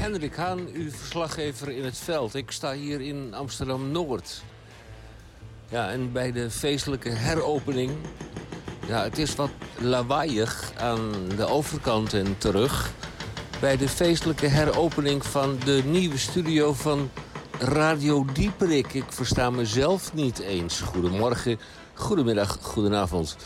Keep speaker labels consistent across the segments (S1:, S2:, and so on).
S1: Hendrik Haan, uw verslaggever in het veld. Ik sta hier in Amsterdam-Noord. Ja, en bij de feestelijke heropening... Ja, het is wat lawaaiig aan de overkant en terug. Bij de feestelijke heropening van de nieuwe studio van Radio Dieperik. Ik versta mezelf niet eens. Goedemorgen, goedemiddag, goedenavond.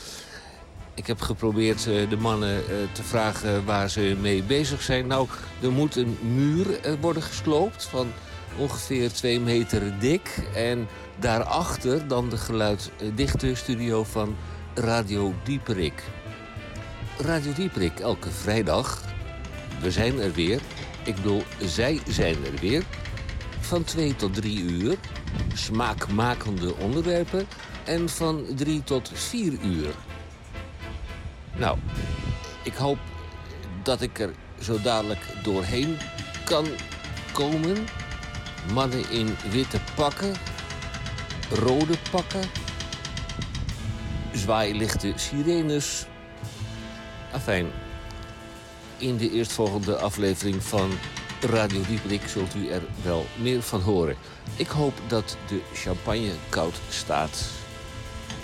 S1: Ik heb geprobeerd eh, de mannen eh, te vragen waar ze mee bezig zijn. Nou, er moet een muur eh, worden gesloopt van ongeveer twee meter dik. En daarachter dan de geluiddichte studio van Radio Dieperik. Radio Dieperik elke vrijdag. We zijn er weer. Ik bedoel, zij zijn er weer. Van 2 tot 3 uur. Smaakmakende onderwerpen. En van 3 tot 4 uur. Nou, ik hoop dat ik er zo dadelijk doorheen kan komen. Mannen in witte pakken, rode pakken, zwaailichte sirenes. Afijn, in de eerstvolgende aflevering van Radio Dieperik zult u er wel meer van horen. Ik hoop dat de champagne koud staat.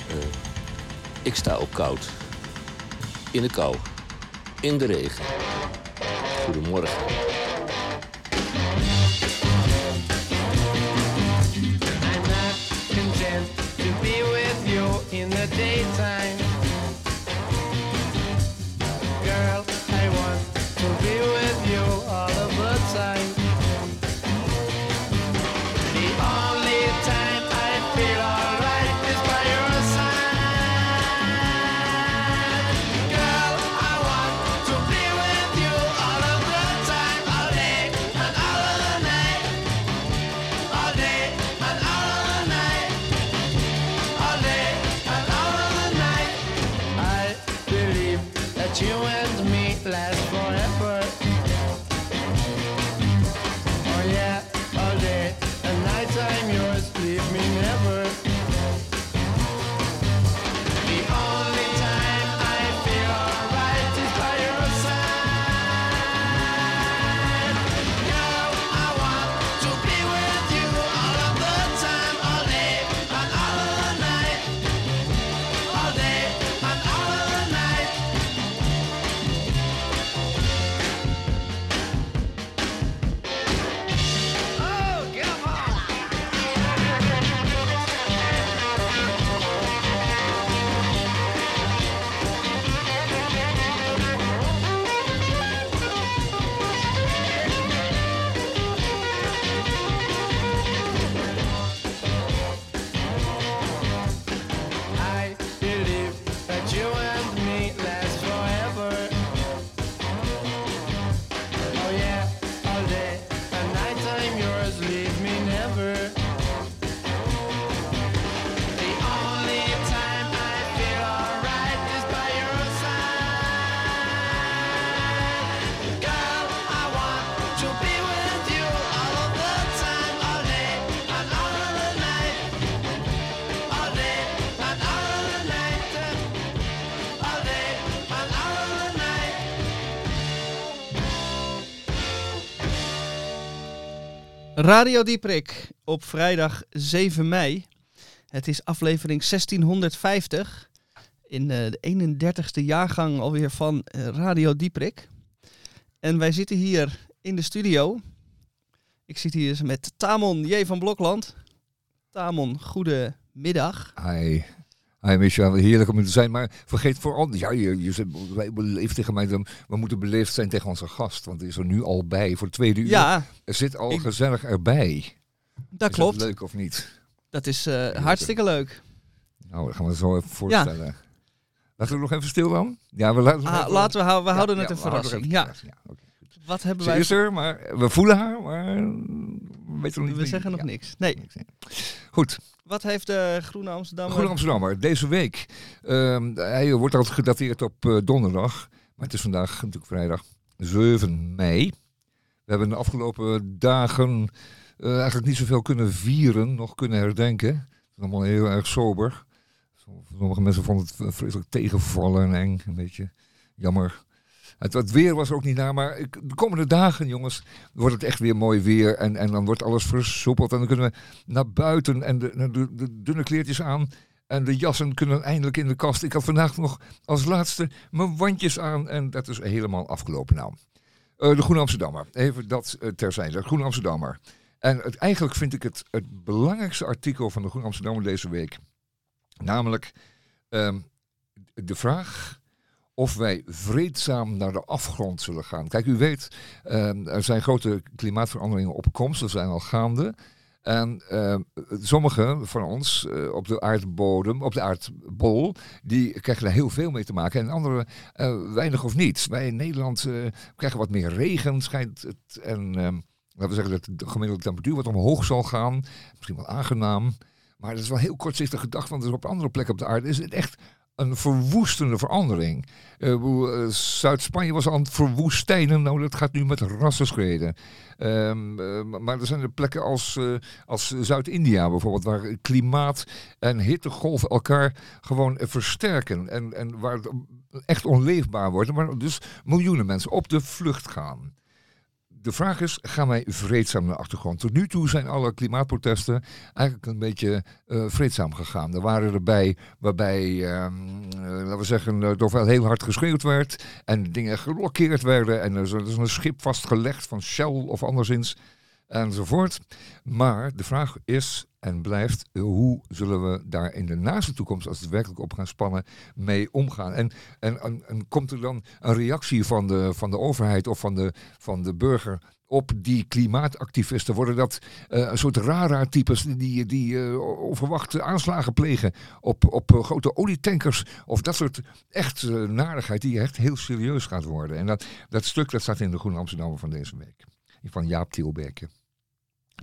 S1: Uh, ik sta ook koud. In de kou. In de regen. Goedemorgen.
S2: Radio Dieprik op vrijdag 7 mei. Het is aflevering 1650. In eh, de 31ste jaargang alweer van eh, Radio Dieprik. En wij zitten hier in de studio. Ik zit hier met Tamon J. van Blokland. Tamon, goedemiddag.
S3: Hi. Hi Micha, heerlijk om hier te zijn. Maar vergeet vooral, ja, je, je wij beleefd tegen mij. We moeten beleefd zijn tegen onze gast. Want die is er nu al bij voor het tweede uur.
S2: Ja,
S3: Er zit al
S2: Ik-
S3: gezellig erbij.
S2: dat
S3: Is
S2: klopt.
S3: leuk of niet?
S2: Dat is eh, hartstikke leuk.
S3: Nou, dat gaan we zo even voorstellen. Laten we nog even stil dan? Ja, we laten,
S2: Ah, laten we, houden, we houden
S3: ja,
S2: het een verrassing.
S3: het
S2: Ja, wat hebben
S3: Ze
S2: wij...
S3: is er, maar we voelen haar, maar we weten nog niet
S2: We zeggen nog niks, nee.
S3: Goed,
S2: wat heeft de Groene Amsterdammer...
S3: Goede Amsterdammer, deze week. ehm, hij wordt altijd gedateerd op eh, donderdag. Maar het is vandaag natuurlijk vrijdag 7 mei. We hebben de afgelopen dagen eh, eigenlijk niet zoveel kunnen vieren, nog kunnen herdenken. Het is allemaal heel erg sober. Sommige mensen vonden het vreselijk tegenvallen en eng, een beetje jammer. Het wat weer was ook niet naar, maar de komende dagen, jongens, wordt het echt weer mooi weer. En, en dan wordt alles versoepeld en dan kunnen we naar buiten en de, dunne kleertjes aan. En de jassen kunnen eindelijk in de kast. Ik had vandaag nog als laatste mijn wandjes aan en dat is helemaal afgelopen nou. Eh, de Groene Amsterdammer, even dat eh, terzijde. De Groene Amsterdammer. En het, eigenlijk vind ik het het belangrijkste artikel van de Groene Amsterdammer deze week. Namelijk ehm, de vraag of wij vreedzaam naar de afgrond zullen gaan. Kijk, u weet, ehm, er zijn grote klimaatveranderingen op komst, dat zijn al gaande. En ehm, sommigen van ons eh, op de aardbodem, op de aardbol, die krijgen daar heel veel mee te maken. En anderen eh, weinig of niets. Wij in Nederland eh, krijgen wat meer regen, schijnt het. En ehm, laten we zeggen dat de gemiddelde temperatuur wat omhoog zal gaan. Misschien wel aangenaam. Maar dat is wel heel kortzichtig gedacht, want er op andere plekken op de aarde is het echt een verwoestende verandering. Eh, Zuid-Spanje was aan het verwoestijnen, nou dat gaat nu met rassenschreden. Ehm, eh, maar er zijn er plekken als, als Zuid-India bijvoorbeeld, waar klimaat en hittegolven elkaar gewoon versterken. En, en waar het echt onleefbaar wordt, waar dus miljoenen mensen op de vlucht gaan. De vraag is, gaan wij vreedzaam naar de achtergrond? Tot nu toe zijn alle klimaatprotesten eigenlijk een beetje eh, vreedzaam gegaan. Er waren erbij waarbij, eh, laten we zeggen, uh, toch wel heel hard geschreeuwd werd. En dingen geblokkeerd werden. En er is, er is een schip vastgelegd van Shell of anderszins. Enzovoort. Maar de vraag is en blijft, eh, hoe zullen we daar in de naaste toekomst, als het werkelijk op gaan spannen, mee omgaan? En, en, komt er dan een reactie van de, van de overheid of van de, van de burger op die klimaatactivisten? Worden dat eh, een soort rara-types die, die eh, onverwachte aanslagen plegen op, op grote olietankers? Of dat soort echt narigheid die echt heel serieus gaat worden. En dat, dat stuk dat staat in de Groene Amsterdammer van deze week. Van Jaap Tielberke.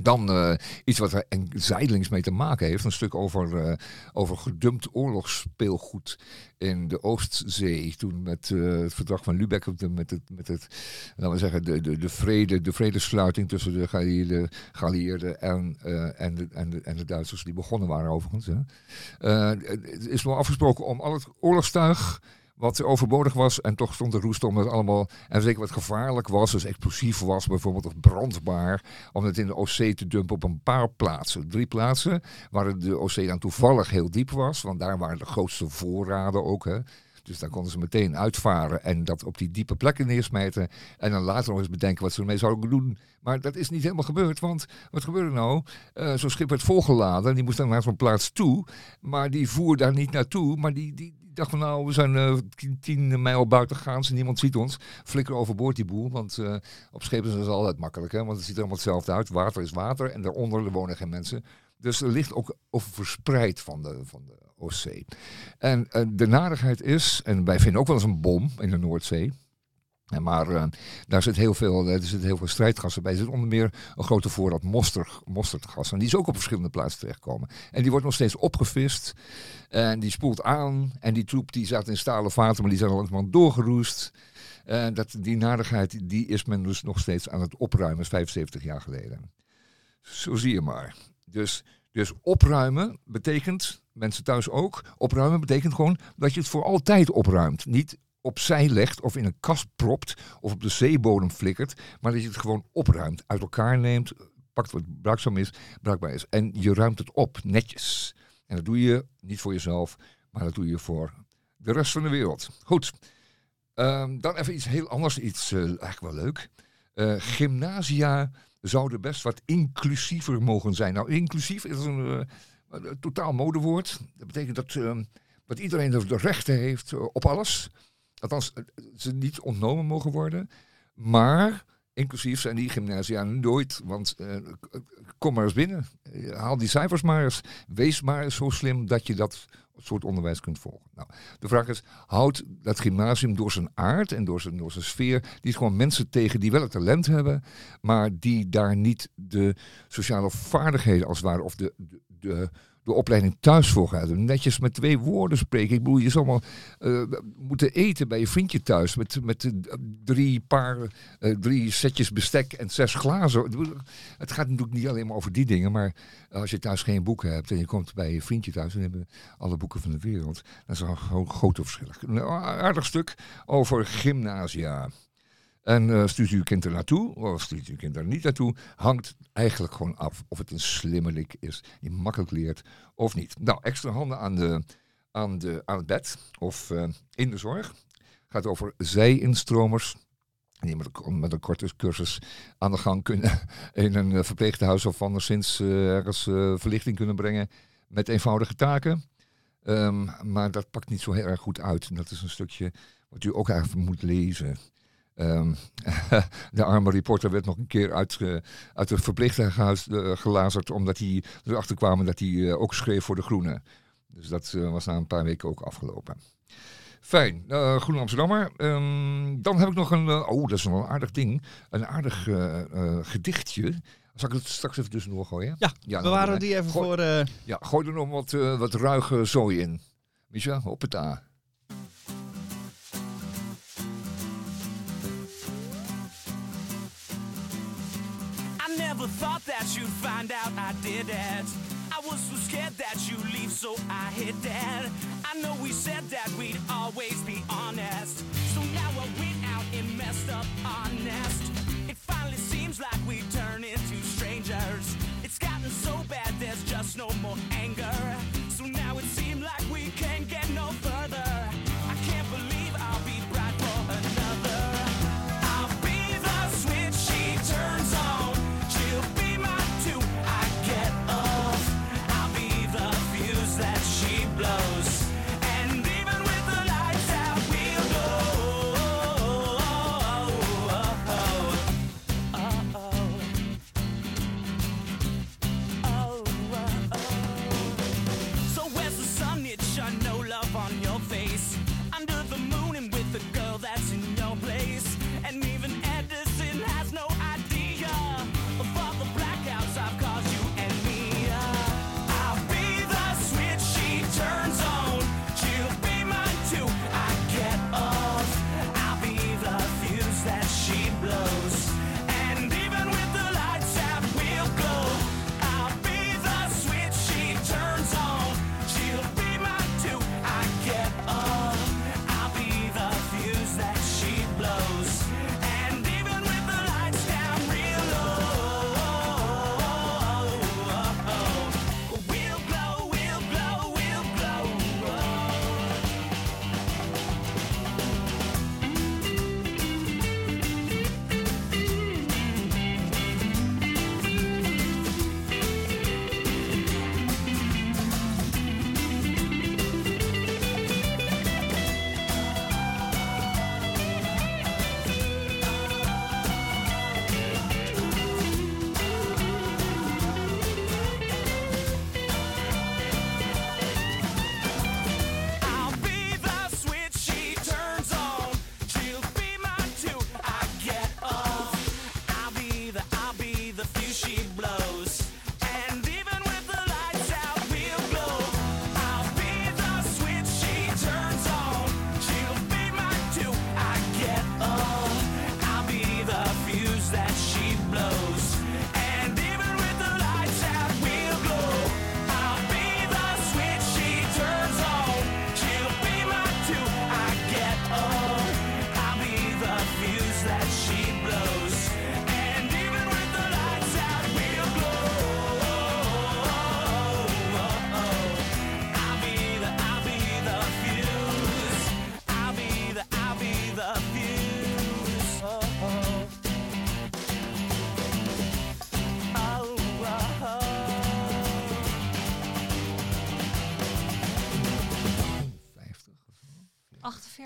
S3: Dan eh, iets wat er zijdelings mee te maken heeft. Een stuk over, eh, over gedumpt oorlogsspeelgoed in de Oostzee. Toen met eh, het verdrag van Lübeck, met het, met het, laten we zeggen, de, de, de, vrede, de vredesluiting tussen de geallieerden, en, en, de, en, en de Duitsers, die begonnen waren overigens. Hè. Het is wel afgesproken om al het oorlogstuig wat overbodig was. En toch stond de roest om het allemaal. En zeker wat gevaarlijk was, dus explosief was, bijvoorbeeld of brandbaar. Om het in de Oostzee te dumpen op een paar plaatsen. Drie plaatsen waar de dan toevallig heel diep was. Want daar waren de grootste voorraden ook. Hè. Dus daar konden ze meteen uitvaren en dat op die diepe plekken neersmijten. En dan later nog eens bedenken wat ze ermee zouden doen. Maar dat is niet helemaal gebeurd. Want wat gebeurde nou? Eh, Zo'n schip werd volgeladen. Die moest dan naar zo'n plaats toe. Maar die voer daar niet naartoe. Maar die, die dacht van nou, we zijn eh, tien, mijl buiten gegaan. en niemand ziet ons. Flikker overboord die boel. Want eh, op schepen is het altijd makkelijk. Hè? Want het ziet er allemaal hetzelfde uit. Water is water. En daaronder er wonen geen mensen. Dus er ligt ook over verspreid van de, van de Oostzee. En eh, de narigheid is, en wij vinden ook wel eens een bom in de Noordzee. En maar daar zit heel veel, er zit heel veel strijdgassen bij. Er zit onder meer een grote voorraad moster, mosterdgas. En die is ook op verschillende plaatsen terechtgekomen. En die wordt nog steeds opgevist. En die spoelt aan. En die troep die zat in stalen vaten, maar die zijn al langzamerhand doorgeroest. En dat, die narigheid die is men dus nog steeds aan het opruimen, 75 jaar geleden. Zo zie je maar. Dus, dus opruimen betekent, mensen thuis ook, opruimen betekent gewoon dat je het voor altijd opruimt. Niet opzij legt of in een kast propt of op de zeebodem flikkert, maar dat je het gewoon opruimt, uit elkaar neemt, pakt wat bruikzaam is, bruikbaar is en je ruimt het op, netjes. En dat doe je niet voor jezelf, maar dat doe je voor de rest van de wereld. Goed. Ehm, dan even iets heel anders, iets eh, eigenlijk wel leuk. Eh, gymnasia zouden best wat inclusiever mogen zijn. Nou, inclusief is een, eh, totaal modewoord. Dat betekent dat, ehm, dat iedereen de rechten heeft op alles. Althans, ze niet ontnomen mogen worden. Maar inclusief zijn die gymnasia nooit. Want eh, kom maar eens binnen. Haal die cijfers maar eens. Wees maar eens zo slim dat je dat soort onderwijs kunt volgen. Nou, de vraag is, houdt dat gymnasium door zijn aard en door zijn, door zijn sfeer... die is gewoon mensen tegen die wel het talent hebben... maar die daar niet de sociale vaardigheden als het ware... of de, de, de, de opleiding thuisvoorgaat. Netjes met twee woorden spreken. Ik bedoel, je zal allemaal eh, moeten eten bij je vriendje thuis. Met, met eh, drie paar, eh, drie setjes bestek en zes glazen. Het gaat natuurlijk niet alleen maar over die dingen. Maar als je thuis geen boeken hebt en je komt bij je vriendje thuis. En hebben alle boeken van de wereld. Dan is er gewoon grote verschillen. Een aardig stuk over gymnasia. En eh, stuurt u uw kind er naartoe, of stuurt u uw kind er niet naartoe, hangt eigenlijk gewoon af of het een slimmerik is die makkelijk leert of niet. Nou, extra handen aan, de, aan, de, aan het bed of eh, in de zorg. Gaat over zij-instromers. Die met een, korte cursus aan de gang kunnen in een eh, verpleeghuis of anderszins ergens verlichting kunnen brengen met eenvoudige taken. Ehm, maar dat pakt niet zo heel erg goed uit. En dat is een stukje wat u ook eigenlijk moet lezen. Ehm, de arme reporter werd nog een keer uit, eh, uit het verpleeghuis eh, gelazerd, omdat hij erachter kwamen dat hij eh, ook schreef voor de Groene. Dus dat eh, was na een paar weken ook afgelopen. Fijn, uh, Groene Amsterdammer. Ehm, dan heb ik nog een, oh dat is wel een aardig ding, een aardig gedichtje. Zal ik het straks even tussendoor gooien?
S2: Ja,
S3: Ja,
S2: we
S3: dan-
S2: die even
S3: Gooi-
S2: voor...
S3: Ja, gooi er nog wat, wat ruige zooi in. Micha, op
S4: that you'd find out I did it. I was so scared that you'd leave, so I hid that. I know we said that we'd always be honest. So now I went out and messed up our nest. It finally seems like we turn into strangers. It's gotten so bad, there's just no more anger. So now it seems like we can't get no further.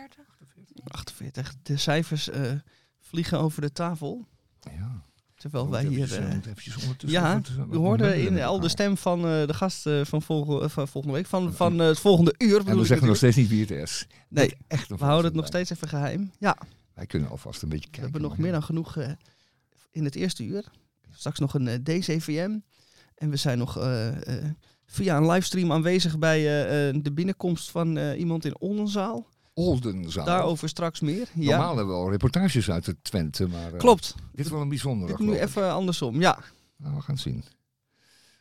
S5: 48?
S2: 48. De cijfers eh, vliegen over de tafel.
S3: Ja.
S2: Terwijl wij hier... eh,
S3: eh, moet eventjes ondertussen
S2: ja,
S3: wat
S2: we hoorden in al de stem van eh, de gast eh, van, volgende, van volgende week, van, van eh, het volgende uur.
S3: En we zeggen nog steeds niet wie het is.
S2: Nee,
S3: Dat echt
S2: we houden het nog steeds even geheim. Ja,
S3: Wij kunnen alvast een beetje
S2: we
S3: kijken.
S2: hebben nog meer dan genoeg eh, in het eerste uur. Straks nog een eh, DCVM. En we zijn nog eh, eh, via een livestream aanwezig bij eh, eh, de binnenkomst van eh, iemand in Oldenzaal.
S3: Oldenzaal.
S2: Daarover straks meer. Ja,
S3: Normaal hebben we al reportages uit het Twente, maar eh,
S2: klopt.
S3: dit is wel een bijzondere.
S2: Dit nu even andersom. Ja,
S3: Nou, we gaan het zien.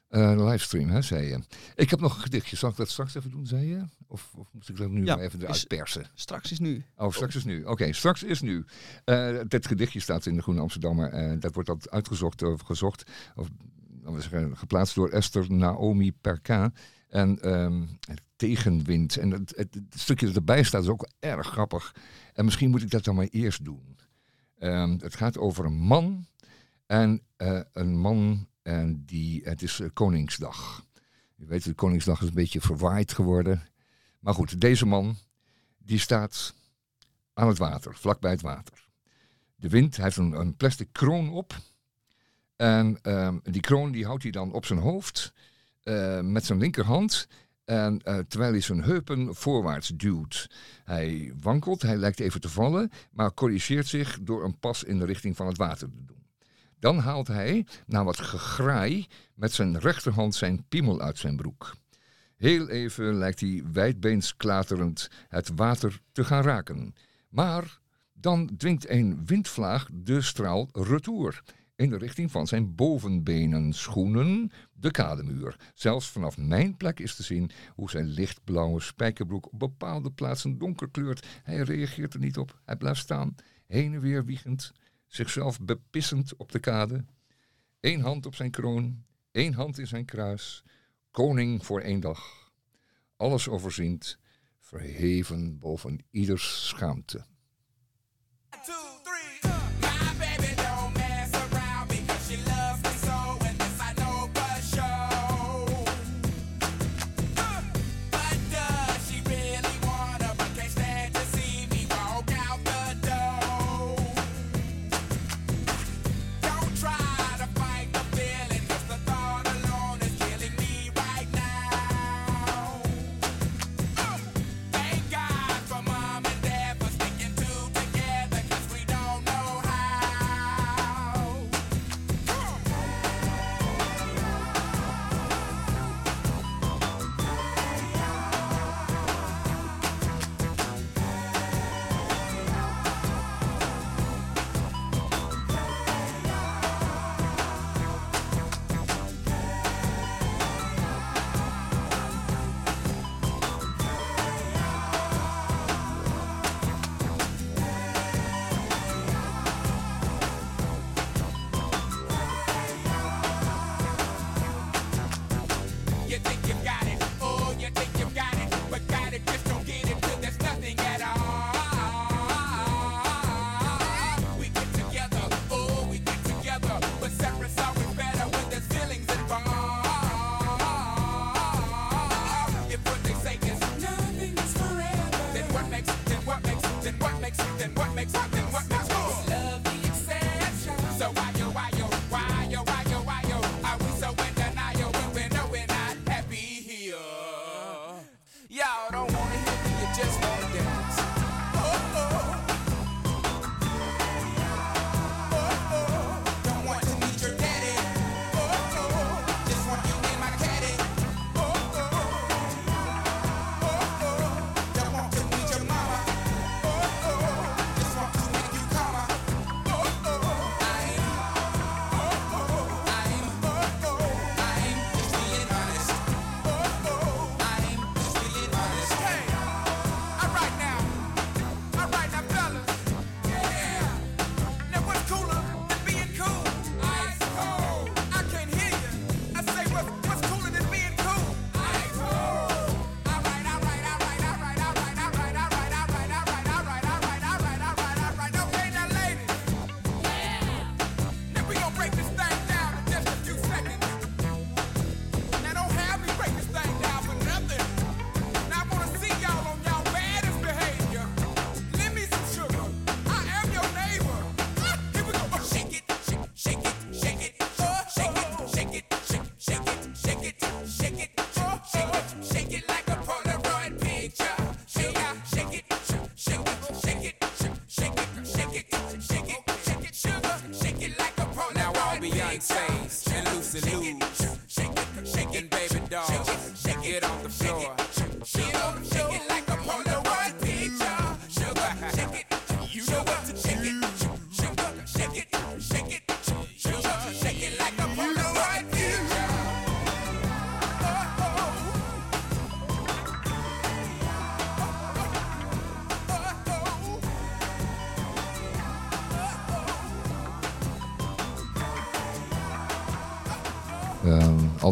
S3: Eh livestream, hè, zei je. Ik heb nog een gedichtje. Zal ik dat straks even doen, zei je? Of, of moet ik dat nu
S2: Ja,
S3: maar even eruit persen?
S2: straks is nu.
S3: Oh, straks is nu. Oké, straks is nu. Eh dit gedichtje staat in de Groene Amsterdammer. en dat wordt altijd uitgezocht of gezocht. Of laten we zeggen, geplaatst door Esther Naomi Perka. En ehm, tegenwind. En het, stukje dat erbij staat is ook erg grappig. En misschien moet ik dat dan maar eerst doen. Ehm, het gaat over een man. En eh, een man en die. Het is eh, Koningsdag. Je weet, de Koningsdag is een beetje verwaaid geworden. Maar goed, deze man. Die staat aan het water, vlakbij het water. De wind, hij heeft een, een plastic kroon op. En ehm, die kroon die houdt hij dan op zijn hoofd eh, met zijn linkerhand. En eh, terwijl hij zijn heupen voorwaarts duwt. Hij wankelt, hij lijkt even te vallen, maar corrigeert zich door een pas in de richting van het water te doen. Dan haalt hij, na wat gegraai, met zijn rechterhand zijn piemel uit zijn broek. Heel even lijkt hij wijdbeens klaterend het water te gaan raken. Maar dan dwingt een windvlaag de straal retour in de richting van zijn bovenbenen, schoenen, de kademuur. Zelfs vanaf mijn plek is te zien hoe zijn lichtblauwe spijkerbroek op bepaalde plaatsen donker kleurt. Hij reageert er niet op. Hij blijft staan, heen en weer wiegend, zichzelf bepissend op de kade. Eén hand op zijn kroon, één hand in zijn kruis. Koning voor één dag. Alles overziend, verheven boven ieders schaamte.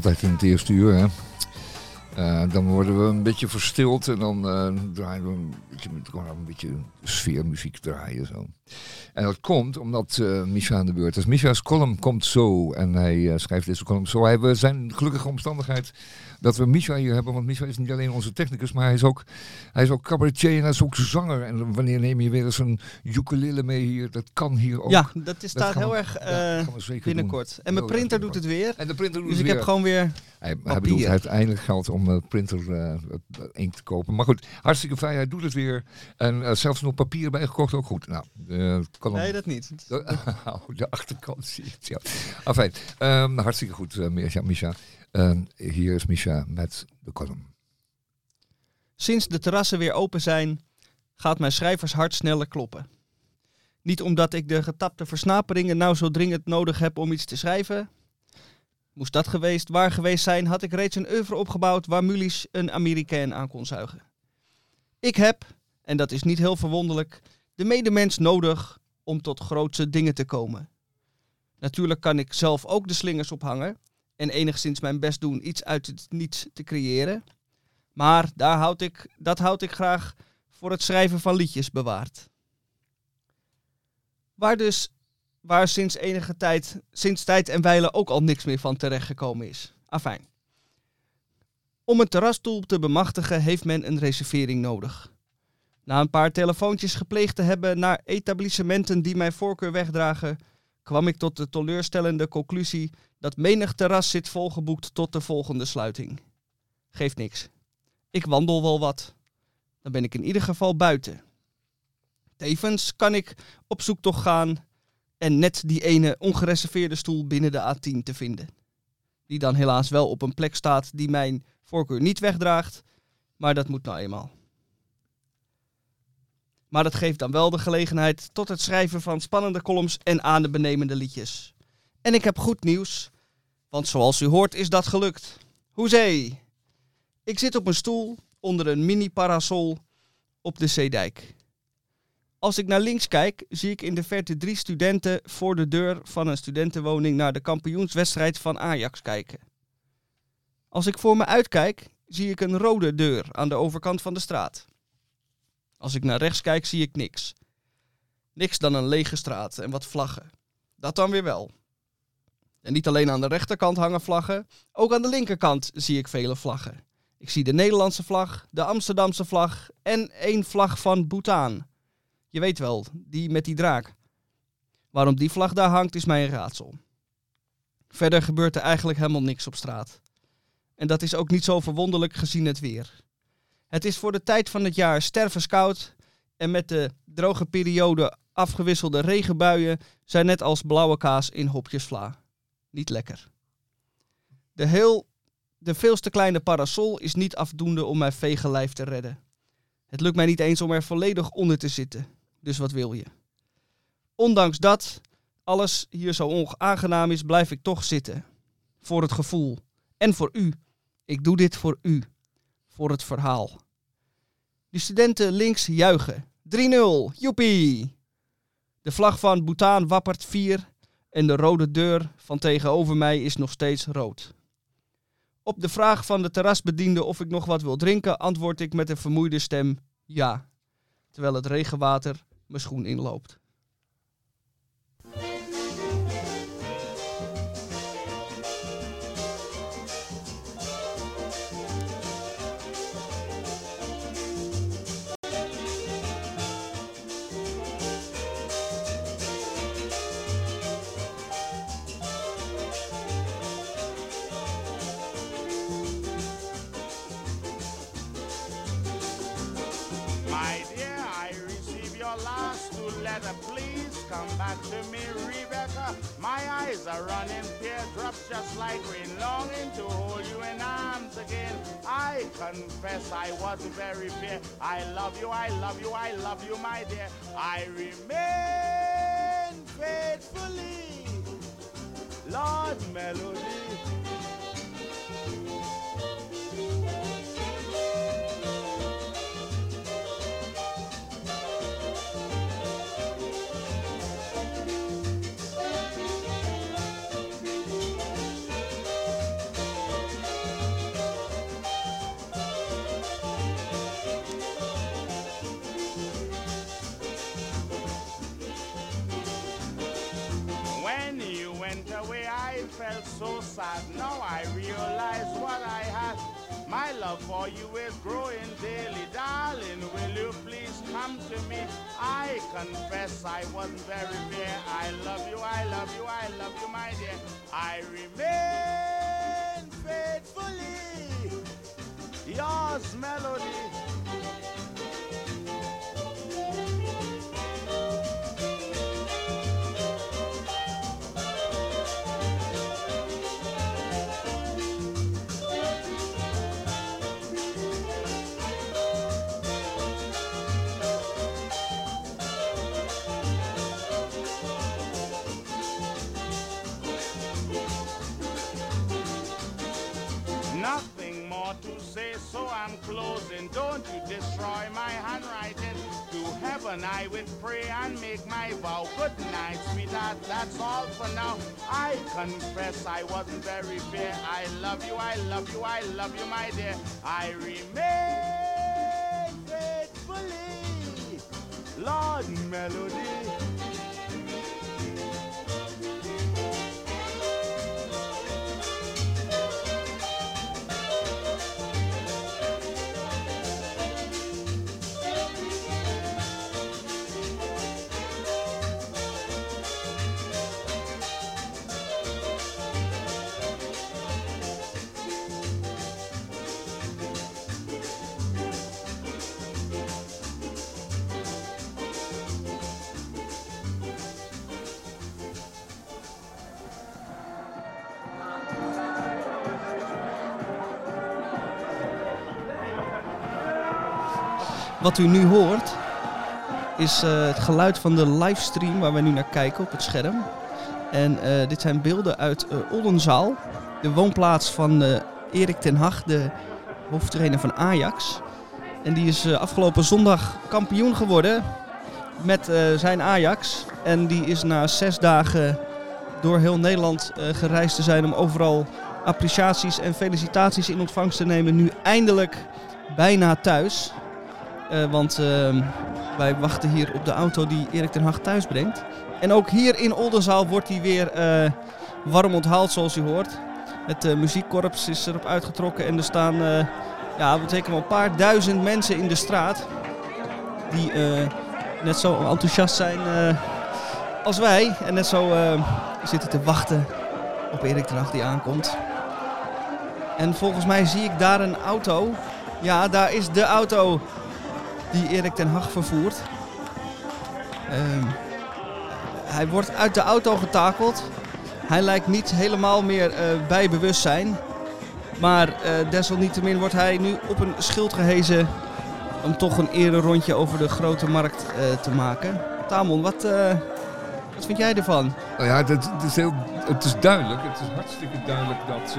S3: Altijd in het eerste uur, hè. Eh, dan worden we een beetje verstild en dan eh, draaien we een beetje, een beetje sfeermuziek draaien. Zo. En dat komt omdat eh Misha aan de beurt is. Misha's column komt zo en hij eh, schrijft deze column zo. Hij, we zijn gelukkige omstandigheid dat we Misha hier hebben, want Misha is niet alleen onze technicus, maar hij is ook, hij is ook cabaretier en hij is ook zanger. En wanneer neem je weer eens een ukulele mee hier? Dat kan hier ook.
S2: Ja, dat is,
S3: we-
S2: heel erg
S3: Ja,
S2: eh,
S3: doen.
S2: binnenkort. En mijn printer doet het weer.
S3: En de printer doet
S2: Dus
S3: het
S2: ik
S3: weer.
S2: heb gewoon weer...
S3: Hij, hij bedoelt, hij heeft eindelijk geld om uh, printer eh, inkt te kopen. Maar goed, hartstikke fijn, hij doet het weer. En eh, zelfs nog papier bijgekocht, ook goed. Nou, kan
S2: Nee, dat niet.
S3: de, de achterkant zie ja. Afijn, ehm, hartstikke goed, eh, Misha. Misha. Ehm, hier is Misha met de column.
S2: Sinds de terrassen weer open zijn, gaat mijn schrijvershart sneller kloppen. Niet omdat ik de getapte versnaperingen nou zo dringend nodig heb om iets te schrijven. Moest dat geweest, waar geweest zijn, had ik reeds een oeuvre opgebouwd waar Mulisch een Amerikaan aan kon zuigen. Ik heb, en dat is niet heel verwonderlijk, de medemens nodig om tot grootse dingen te komen. Natuurlijk kan ik zelf ook de slingers ophangen en enigszins mijn best doen iets uit het niets te creëren. Maar daar houd ik, dat houd ik graag voor het schrijven van liedjes bewaard. Waar dus, waar sinds enige tijd, sinds tijd en wijle ook al niks meer van terechtgekomen is. Afijn. Om een terrasstoel te bemachtigen heeft men een reservering nodig. Na een paar telefoontjes gepleegd te hebben naar etablissementen die mijn voorkeur wegdragen, kwam ik tot de teleurstellende conclusie dat menig terras zit volgeboekt tot de volgende sluiting. Geeft niks. Ik wandel wel wat. Dan ben ik in ieder geval buiten. Tevens kan ik op zoektocht gaan en net die ene ongereserveerde stoel binnen de A10 te vinden. Die dan helaas wel op een plek staat die mijn voorkeur niet wegdraagt, maar dat moet nou eenmaal. Maar dat geeft dan wel de gelegenheid tot het schrijven van spannende columns en adembenemende liedjes. En ik heb goed nieuws, want zoals u hoort is dat gelukt. Hoezee! Ik zit op een stoel onder een mini-parasol op de Zeedijk. Als ik naar links kijk, zie ik in de verte drie studenten voor de deur van een studentenwoning naar de kampioenswedstrijd van Ajax kijken. Als ik voor me uitkijk, zie ik een rode deur aan de overkant van de straat. Als ik naar rechts kijk, zie ik niks. Niks dan een lege straat en wat vlaggen. Dat dan weer wel. En niet alleen aan de rechterkant hangen vlaggen, ook aan de linkerkant zie ik vele vlaggen. Ik zie de Nederlandse vlag, de Amsterdamse vlag en één vlag van Bhutan. Je weet wel, die met die draak. Waarom die vlag daar hangt is mij een raadsel. Verder gebeurt er eigenlijk helemaal niks op straat. En dat is ook niet zo verwonderlijk gezien het weer. Het is voor de tijd van het jaar stervenskoud en met de droge periode afgewisselde regenbuien zijn net als blauwe kaas in hopjes vla. Niet lekker. De heel de veel te kleine parasol is niet afdoende om mijn vege lijf te redden. Het lukt mij niet eens om er volledig onder te zitten. Dus wat wil je? Ondanks dat alles hier zo onaangenaam is, blijf ik toch zitten. Voor het gevoel. En voor u. Ik doe dit voor u. Voor het verhaal. De studenten links juichen. 3-0. Joepie! De vlag van Bhutan wappert 4 en de rode deur van tegenover mij is nog steeds rood. Op de vraag van de terrasbediende of ik nog wat wil drinken, antwoord ik met een vermoeide stem ja, terwijl het regenwater mijn schoen inloopt.
S6: Come back to me, Rebecca. My eyes are running teardrops just like rain, longing to hold you in arms again. I confess I was very fair. I love you, I love you, I love you, my dear. I remain faithfully, Lord Melody.
S7: You is growing daily, darling. Will you please come to me? I confess I wasn't very fair. I love you, I love you, I love you, my dear. I remain faithfully yours, melody. Don't you destroy my handwriting. To heaven I will pray and make my vow. Good night, sweetheart. That's all for now. I confess I wasn't very fair. I love you, I love you, I love you, my dear. I remain faithfully, Lord Melody.
S2: Wat u nu hoort is eh, het geluid van de livestream waar we nu naar kijken op het scherm. En eh, dit zijn beelden uit eh, Oldenzaal, de woonplaats van Erik ten Hag, de hoofdtrainer van Ajax. En die is afgelopen zondag kampioen geworden met zijn Ajax. En die is na zes dagen door heel Nederland gereisd te zijn om overal appreciaties en felicitaties in ontvangst te nemen. Nu eindelijk bijna thuis. Eh, want ehm, wij wachten hier op de auto die Erik ten Hag thuis brengt. En ook hier in Oldenzaal wordt hij weer eh, warm onthaald, zoals u hoort. Het eh, muziekkorps is erop uitgetrokken en er staan ja, wel een paar duizend mensen in de straat. Die net zo enthousiast zijn als wij. En net zo zitten te wachten op Erik ten Hag die aankomt. En volgens mij zie ik daar een auto. Ja, daar is de auto die Erik ten Hag vervoert. Ehm, hij wordt uit de auto getakeld. Hij lijkt niet helemaal meer eh, bij bewustzijn. Maar eh, desalniettemin wordt hij nu op een schild gehezen om toch een ere rondje over de grote markt eh, te maken. Tamon, wat, wat vind jij ervan?
S3: Nou ja, het, het is heel, het is duidelijk. Het is hartstikke duidelijk dat.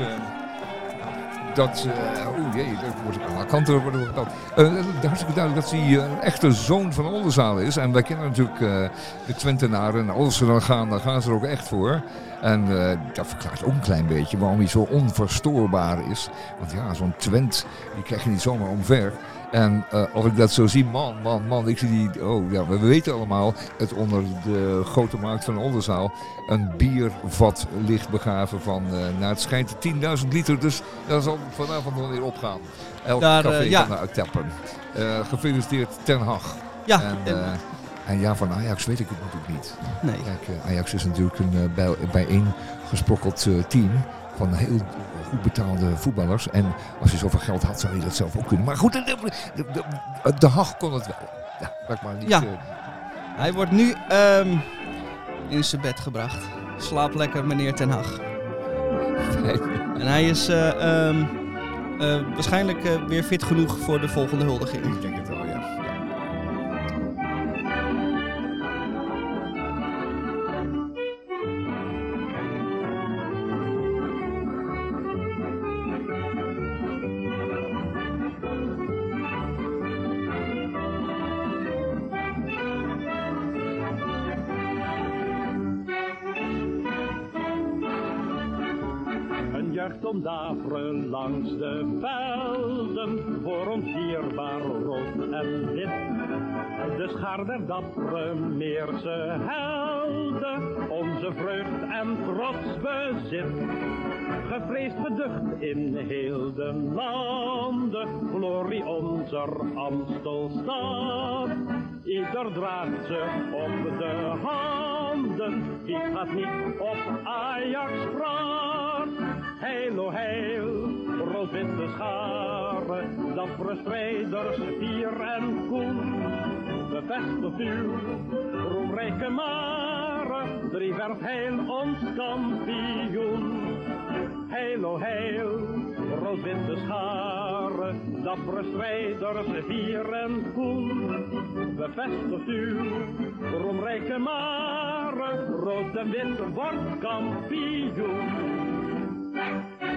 S3: Eh dat. eh Oeh jee, dat wordt aan alle kanten we dat. Eh, is hartstikke duidelijk dat hij eh, een echte zoon van Oldenzaal is. En wij kennen natuurlijk eh, de Twentenaren. En als ze dan gaan, dan gaan ze er ook echt voor. En eh, dat verklaart ook een klein beetje waarom hij zo onverstoorbaar is. Want ja, zo'n Twent, die krijg je niet zomaar omver. En eh, als ik dat zo zie, man, man, man, ik zie die, oh ja, we weten allemaal, het onder de grote markt van Oldenzaal, een biervat ligt begraven van, eh naar het schijnt 10.000 liter, dus dat zal vanavond wel weer opgaan. Elk
S2: Daar, eh,
S3: café
S2: ja.
S3: kan eruit tappen. Eh, gefeliciteerd Ten Hag.
S2: Ja,
S3: En,
S2: en-
S3: en ja, van Ajax weet ik het natuurlijk niet.
S2: nee.
S3: Kijk, Ajax is natuurlijk een uh, bij, bijeengesprokkeld team van heel goed betaalde voetballers. En als je zoveel geld had, zou je dat zelf ook kunnen. Maar goed, de, de, de, de Hag kon het wel. Ja, laat maar niet...
S2: Ja.
S3: eh,
S2: Hij wordt nu ehm, in zijn bed gebracht. Slaap lekker, meneer Ten Hag. En hij is eh, ehm, eh, waarschijnlijk weer fit genoeg voor de volgende huldiging.
S3: ik denk het wel,
S8: om langs de velden, voor ons dierbaar rood en wit. De schaar der dappere Meerse helden onze vreugd en trots bezit. Gevreesd geducht in heel de landen, glorie onze Amstelstad. Ieder draagt ze op de handen, wie gaat niet op Ajax praat. Heil, o heil, rood-witte scharen, dappere strijders, fier en koen. Bevestigt uw roemrijke maren, driewerf heil ons kampioen. Heil, o heil, rood-witte scharen, dappere strijders, fier en koen. Bevestigt uw roemrijke maren, rood en wit wordt kampioen. Heil,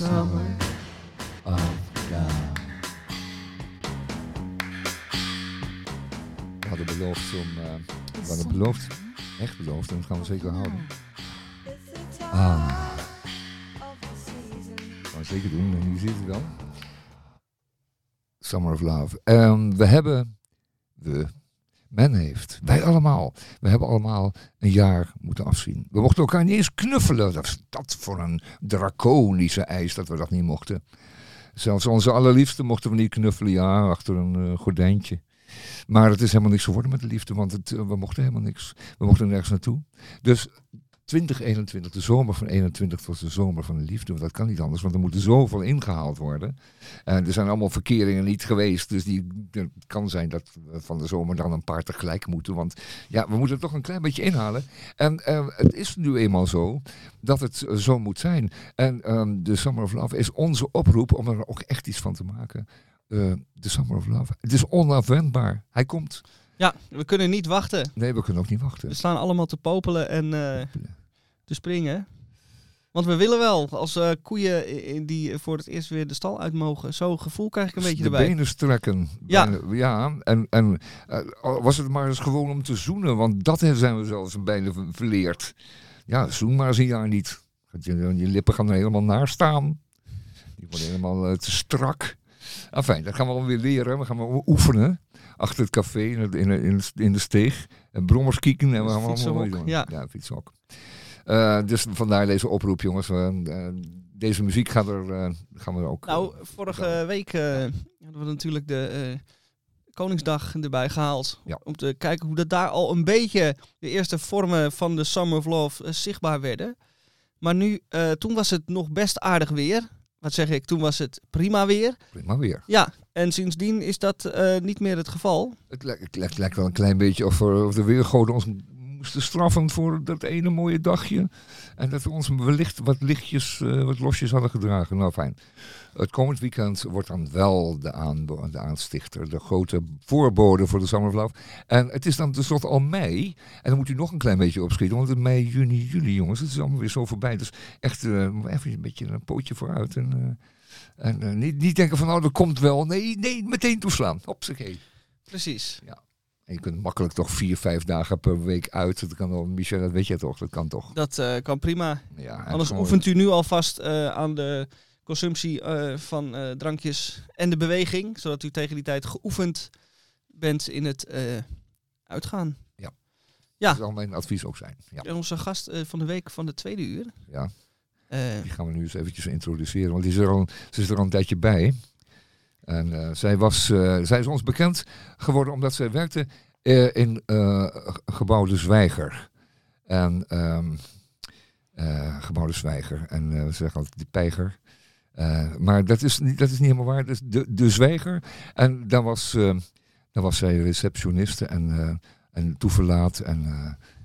S2: summer.
S3: of love. We hadden beloofd om... eh, we hadden beloofd, echt beloofd, en dat gaan we zeker houden. Ah. Gaan we zeker doen, en hier zit het dan. Summer of Love. Ehm, we hebben, we, men heeft, wij allemaal, we hebben allemaal een jaar moeten afzien. We mochten elkaar niet eens knuffelen. Dat dat voor een draconische eis dat we dat niet mochten. Zelfs onze allerliefste mochten we niet knuffelen, ja, achter een eh, gordijntje. Maar het is helemaal niks geworden met de liefde, want het, eh, we mochten helemaal niks. We mochten nergens naartoe. Dus 2021, de zomer van 21 was de zomer van de liefde. Want dat kan niet anders, want er moet zoveel ingehaald worden. En er zijn allemaal verkeringen niet geweest. Dus die, het kan zijn dat we van de zomer dan een paar tegelijk moeten. Want ja, we moeten toch een klein beetje inhalen. En eh, het is nu eenmaal zo dat het eh, zo moet zijn. En ehm, de Summer of Love is onze oproep om er ook echt iets van te maken. Eh, De Summer of Love. Het is onafwendbaar. Hij komt.
S2: Ja, we kunnen niet wachten.
S3: Nee, we kunnen ook niet wachten.
S2: We staan allemaal te popelen en eh, te springen. Want we willen wel, als eh, koeien die voor het eerst weer de stal uit mogen. Zo'n gevoel krijg ik een beetje
S3: de
S2: erbij.
S3: benen strekken.
S2: Ja.
S3: Bijna- ja. En, en eh, was het maar eens gewoon om te zoenen, want dat zijn we zelfs bijna ver- verleerd. Ja, zoen maar eens een jaar niet. Je, je lippen gaan er helemaal naar staan. Die worden helemaal eh, te strak. Enfin, dat gaan we alweer leren. We gaan wel oefenen. Achter het café in, het, in, in, in de steeg. En brommers kieken. En we gaan allemaal doen.
S2: ja.
S3: ja, fietsenhok. Eh, dus vandaar deze oproep, jongens. Eh, deze muziek gaat er, eh, gaan we ook...
S2: Nou, vorige week hadden we natuurlijk de Koningsdag erbij gehaald.
S3: Ja.
S2: Om te kijken hoe dat daar al een beetje de eerste vormen van de Summer of Love zichtbaar werden. Maar nu, toen was het nog best aardig weer. Wat zeg ik, toen was het prima weer.
S3: prima weer.
S2: Ja, en sindsdien is dat niet meer het geval.
S3: Het lijkt, het lijkt- lijkt wel een klein beetje of, er- of de weergoden ons moesten straffen voor dat ene mooie dagje. En dat we ons wellicht wat lichtjes, eh, wat losjes hadden gedragen. Nou fijn. Het komend weekend wordt dan wel de, aanbo- de aanstichter, de grote voorbode voor de Summer of Love. En het is dan tenslotte al mei. En dan moet u nog een klein beetje opschieten, want het mei, juni, juli jongens. Het is allemaal weer zo voorbij. Dus echt eh, even een beetje een pootje vooruit. En, eh, en niet, niet denken van nou dat komt wel. Nee, nee, meteen toeslaan. Hopsakee.
S2: Precies.
S3: En je kunt makkelijk toch vier, vijf dagen per week uit. Dat kan wel, Michel, dat weet je toch? Dat kan toch?
S2: Dat eh, kan prima.
S3: Ja,
S2: Anders
S3: gewoon-
S2: oefent u nu alvast eh, aan de consumptie eh, van drankjes en de beweging. Zodat u tegen die tijd geoefend bent in het uitgaan. Ja.
S3: Dat zal mijn advies ook zijn. Ja.
S2: En onze gast van de week van de tweede uur.
S3: Ja. Die gaan we nu eens eventjes introduceren, want die is er al, ze is er al een tijdje bij. En eh, zij, was, eh, zij is ons bekend geworden omdat zij werkte eh, in gebouw De Zwijger. En ehm eh, gebouw De Zwijger. En we zeggen altijd die pijger. Maar dat is, niet, dat is niet helemaal waar. Is de, de Zwijger. En daar was, daar was zij receptioniste en, eh, en toeverlaat. En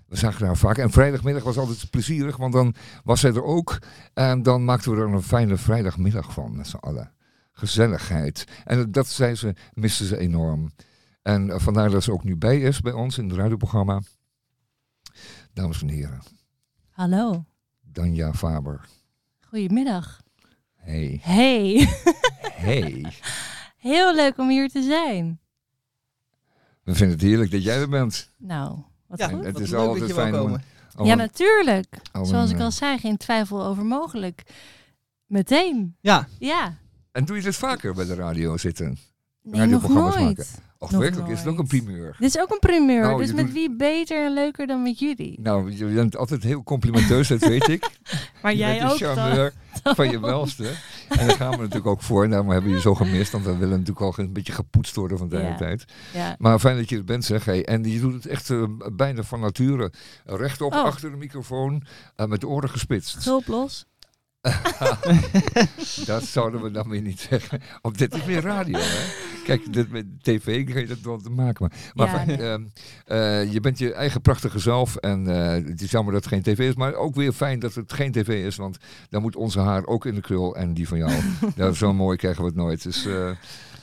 S3: we zagen haar vaak. En vrijdagmiddag was altijd plezierig, want dan was zij er ook. En dan maakten we er een fijne vrijdagmiddag van met z'n allen. Gezelligheid. En dat zei ze, miste ze enorm. En eh, vandaar dat ze ook nu bij is bij ons in het radioprogramma. Dames en heren,
S5: Hallo.
S3: Danja Faber.
S5: Goedemiddag.
S3: Hey,
S5: Hey.
S3: hey.
S5: Heel leuk om hier te zijn.
S3: We vinden het heerlijk dat jij er bent.
S5: Nou, wat
S2: Ja,
S5: goed.
S3: het
S2: wat
S3: is
S2: leuk dat
S3: altijd fijn om,
S5: Ja,
S3: een-
S5: natuurlijk. Zoals
S3: een,
S5: ik
S3: eh,
S5: al zei, geen twijfel over mogelijk. Meteen.
S2: Ja,
S5: Ja.
S3: En doe je dit vaker bij de radio zitten?
S5: Nee, nog nooit.
S3: maken. Och,
S5: Nog
S3: werkelijk is het ook een primeur.
S5: Dit is ook een primeur.
S3: Nou,
S5: dus met
S3: doet-
S5: wie beter en leuker dan met jullie?
S3: Nou, je bent altijd heel complimenteus, dat weet ik.
S5: Maar
S3: je
S5: jij
S3: bent
S5: ook
S3: de
S5: dan.
S3: charmeur van je welste. En daar gaan we natuurlijk ook voor. Daarom hebben we je zo gemist. Want we willen natuurlijk al een beetje gepoetst worden van tijd
S5: Ja.
S3: tot tijd.
S5: Ja.
S3: Maar fijn dat je er bent, zeg. Hey. En je doet het echt eh, bijna van nature. Rechtop,
S5: Oh.
S3: achter de microfoon, eh, met de oren gespitst.
S5: Schulp los.
S3: Dat zouden we dan weer niet zeggen. Want dit is meer radio, hè? Kijk, dit met tv kan je dat wel te maken. Maar, maar
S5: Ja,
S3: fijn, ehm, eh, je bent je eigen prachtige zelf. En eh, het is jammer dat het geen tv is. Maar ook weer fijn dat het geen tv is. Want dan moet onze haar ook in de krul. En die van jou. ja, zo mooi krijgen we het nooit. Dus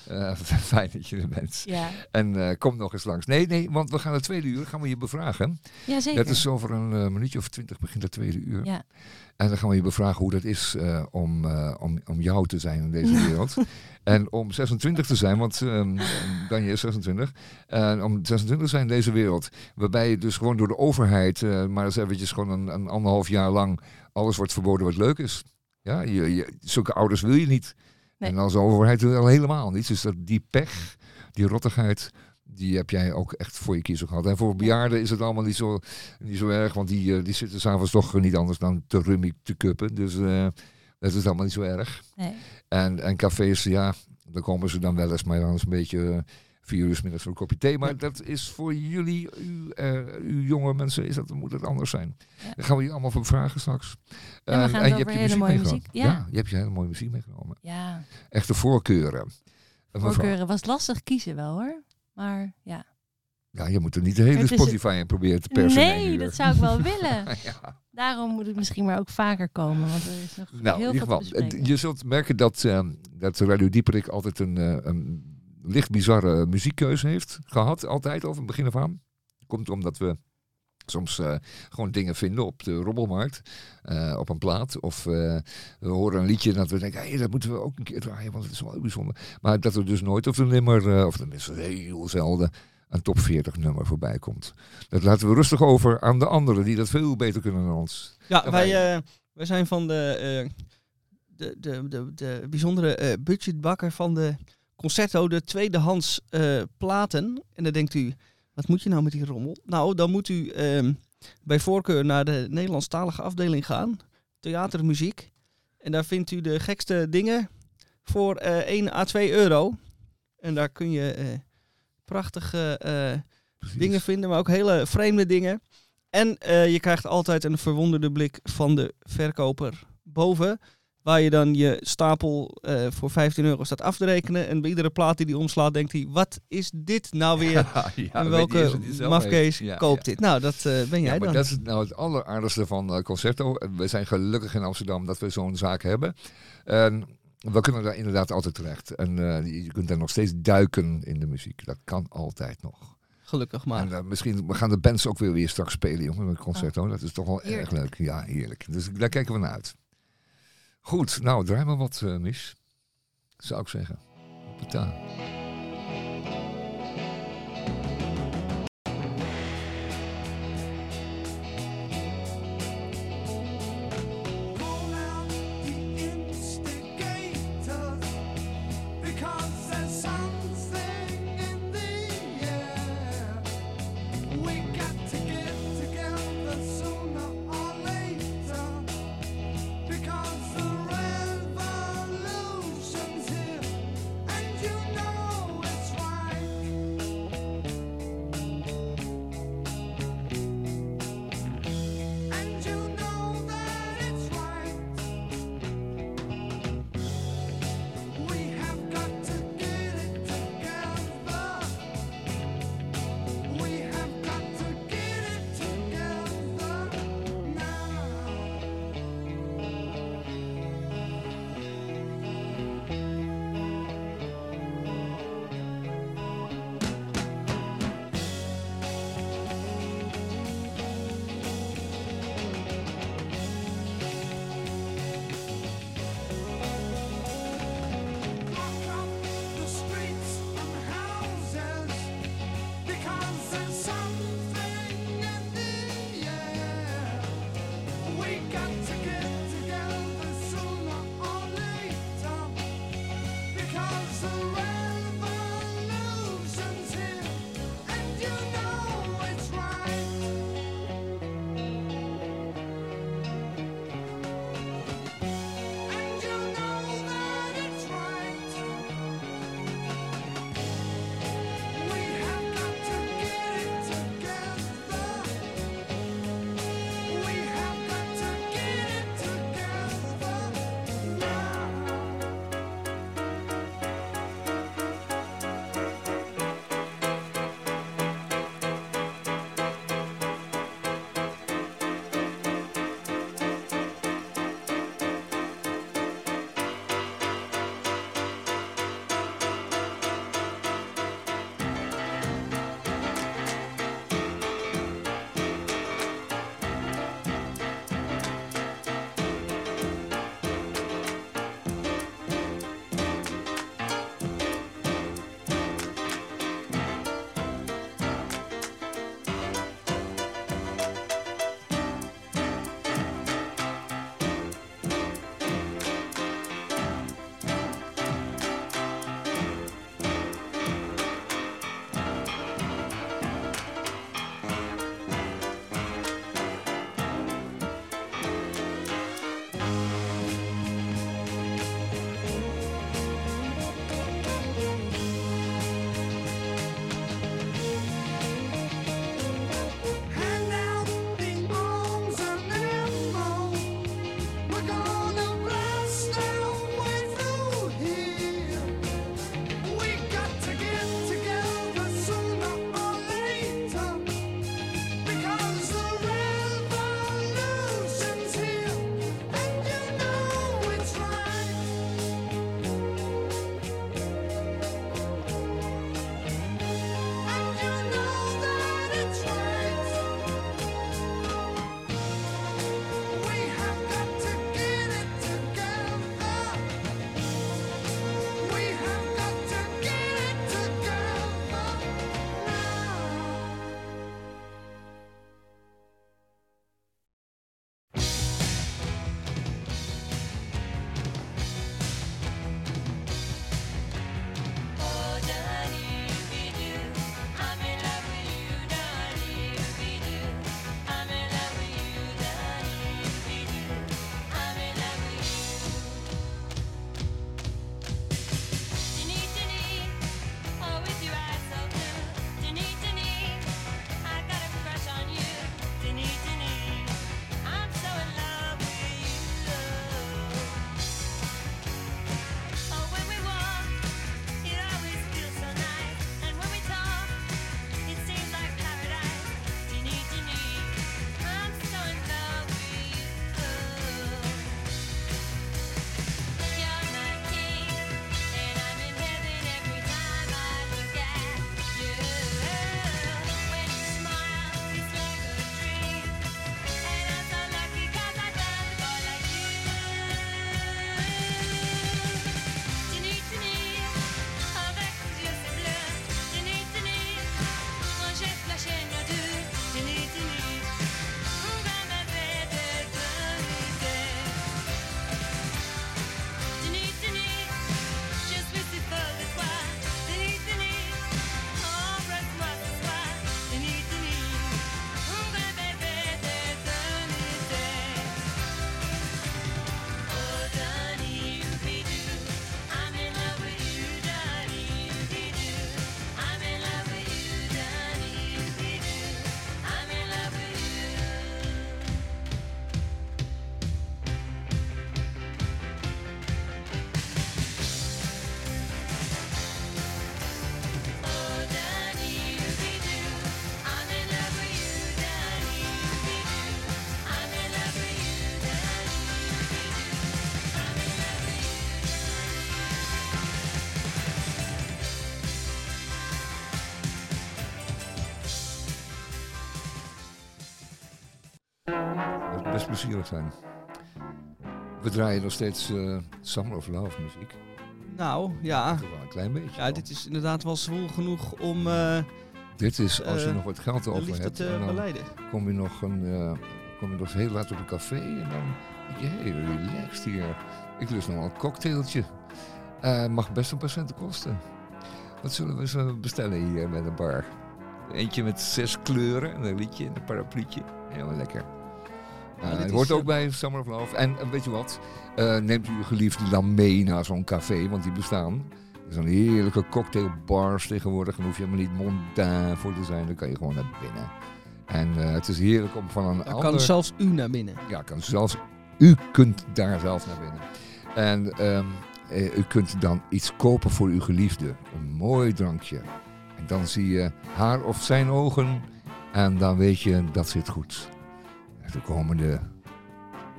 S3: eh, eh, fijn dat je er bent.
S5: Ja.
S3: En eh, kom nog eens langs. Nee, nee, want we gaan het tweede uur gaan we je bevragen.
S5: ja, zeker.
S3: Dat is over een eh, minuutje of twintig begint het tweede uur.
S5: Ja.
S3: En dan gaan we je bevragen hoe dat is eh, om, eh, om, om jou te zijn in deze wereld. en om 26 te zijn, want ehm dan je is 26. En om 26 te zijn in deze wereld. Waarbij je dus gewoon door de overheid, eh, maar eens eventjes gewoon een, een anderhalf jaar lang, alles wordt verboden wat leuk is. Ja, je, je, zulke ouders wil je niet.
S5: Nee.
S3: En als overheid al helemaal niet. Dus dat, die pech, die rottigheid, die heb jij ook echt voor je kiezer gehad. En voor bejaarden is het allemaal niet zo, niet zo erg, want die, eh, die zitten s'avonds toch niet anders dan te rummy te kuppen. Dus eh, dat is allemaal niet zo erg.
S5: Nee.
S3: En, en cafés, ja, daar komen ze dan wel eens, maar dan is een beetje eh, vier uur middags voor een kopje thee. Maar dat is voor jullie, u, eh, uw jonge mensen, is dat, moet het anders zijn.
S5: Ja.
S3: Dan gaan we je allemaal voor vragen straks.
S5: En we gaan het over hele mooie
S3: meegenomen.
S5: muziek, ja.
S3: je hebt je hele mooie muziek meegenomen.
S5: Ja.
S3: Echte voorkeuren.
S5: Voorkeuren was lastig kiezen wel hoor. Maar ja.
S3: Ja, je moet er niet de hele Spotify in proberen te persen.
S5: Nee, dat zou ik wel willen.
S3: ja.
S5: Daarom moet het misschien maar ook vaker komen. Want er is nog
S3: Nou,
S5: heel
S3: in ieder
S5: veel te bespreken.
S3: je zult merken dat, eh, dat Radio Dieperik altijd een, eh, een licht bizarre muziekkeuze heeft gehad. Altijd, al van het begin af aan. Komt omdat we soms eh, gewoon dingen vinden op de rommelmarkt. eh, op een plaat. Of eh, we horen een liedje en dat we denken, hey, dat moeten we ook een keer draaien. Want het is wel heel bijzonder. Maar dat er dus nooit of een nummer, eh, of tenminste heel zelden, een top 40 nummer voorbij komt. Dat laten we rustig over aan de anderen die dat veel beter kunnen dan ons.
S2: Ja, wij,
S3: wij-
S2: wij zijn van de, de, de, de, de bijzondere budgetbakker van de Concerto, de tweedehands eh, platen. En dan denkt u, wat moet je nou met die rommel? Nou, dan moet u ehm, bij voorkeur naar de Nederlandstalige afdeling gaan. Theatermuziek. En daar vindt u de gekste dingen voor eh 1 à 2 euro. En daar kun je eh, prachtige eh, dingen vinden, maar ook hele vreemde dingen. En eh, je krijgt altijd een verwonderde blik van de verkoper boven. Waar je dan je stapel eh, voor 15 euro staat af te rekenen. En bij iedere plaat die die omslaat, denkt hij: wat is dit nou weer?
S3: Ja, ja,
S2: en welke mafkees.
S3: Ja,
S2: koopt dit? Nou, dat eh, ben jij
S3: maar
S2: dan.
S3: dat is nou het alleraardigste van eh, Concerto. We zijn gelukkig in Amsterdam dat we zo'n zaak hebben. En we kunnen daar inderdaad altijd terecht. En je kunt daar nog steeds duiken in de muziek. Dat kan altijd nog.
S2: Gelukkig maar.
S3: En misschien we gaan de bands ook weer, weer straks spelen, jongen, met Concerto. Dat is toch wel erg leuk. Ja, heerlijk. Dus daar kijken we naar uit. Goed, nou, draai maar wat, eh Mich. Zou ik zeggen. Hoppata. Best plezierig zijn. We draaien nog steeds eh, Summer of Love muziek.
S2: Nou, ja.
S3: Wel een klein beetje.
S2: Ja,
S3: wel.
S2: dit is inderdaad wel zwoel genoeg om eh,
S3: Dit is als je
S2: eh,
S3: nog wat geld over hebt.
S2: te
S3: en dan kom je nog een, kom je nog heel laat op een café en dan denk je, hey, relaxed hier. Ik lust nog wel een cocktailtje. Mag best een centen kosten. Wat zullen we zo bestellen hier met een bar? Eentje met zes kleuren, en een liedje en een parapluutje. Heel lekker.
S2: Ja,
S3: het hoort ook bij Summer of Love. En eh, weet je wat? Eh, neemt u uw geliefde dan mee naar zo'n café, want die bestaan. Er zijn heerlijke cocktailbars tegenwoordig. En hoef je helemaal niet mondain voor te zijn. Dan kan je gewoon naar binnen. En eh, het is heerlijk om van een
S2: Daar
S3: ander...
S2: kan zelfs u naar binnen.
S3: Ja, kan zelfs... U kunt daar zelf naar binnen. En ehm, eh, u kunt dan iets kopen voor uw geliefde. Een mooi drankje. En dan zie je haar of zijn ogen. En dan weet je, dat zit goed. De komende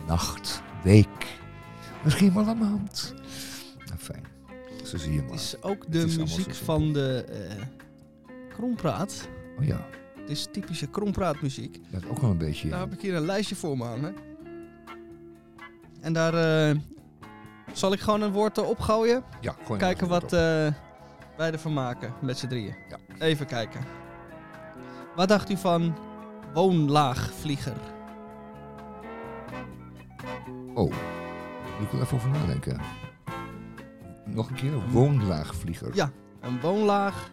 S3: nacht, week, misschien wel een maand. Nou, fijn. Zo zie je
S2: Het
S3: maar.
S2: is ook
S3: Het
S2: de
S3: is
S2: muziek van de eh krompraat.
S3: Oh ja,
S2: Het is typische krompraatmuziek.
S3: dat is ook wel een beetje...
S2: Daar heb ik hier een lijstje voor me hangen. En daar eh, zal ik gewoon een woord eh, opgooien.
S3: ja, gewoon
S2: Kijken wat eh, wij ervan maken met z'n drieën.
S3: Ja.
S2: Even kijken. Wat dacht u van woonlaagvlieger?
S3: Oh, moet ik er even over nadenken. Nog een keer, woonlaagvlieger.
S2: Ja. Een woonlaag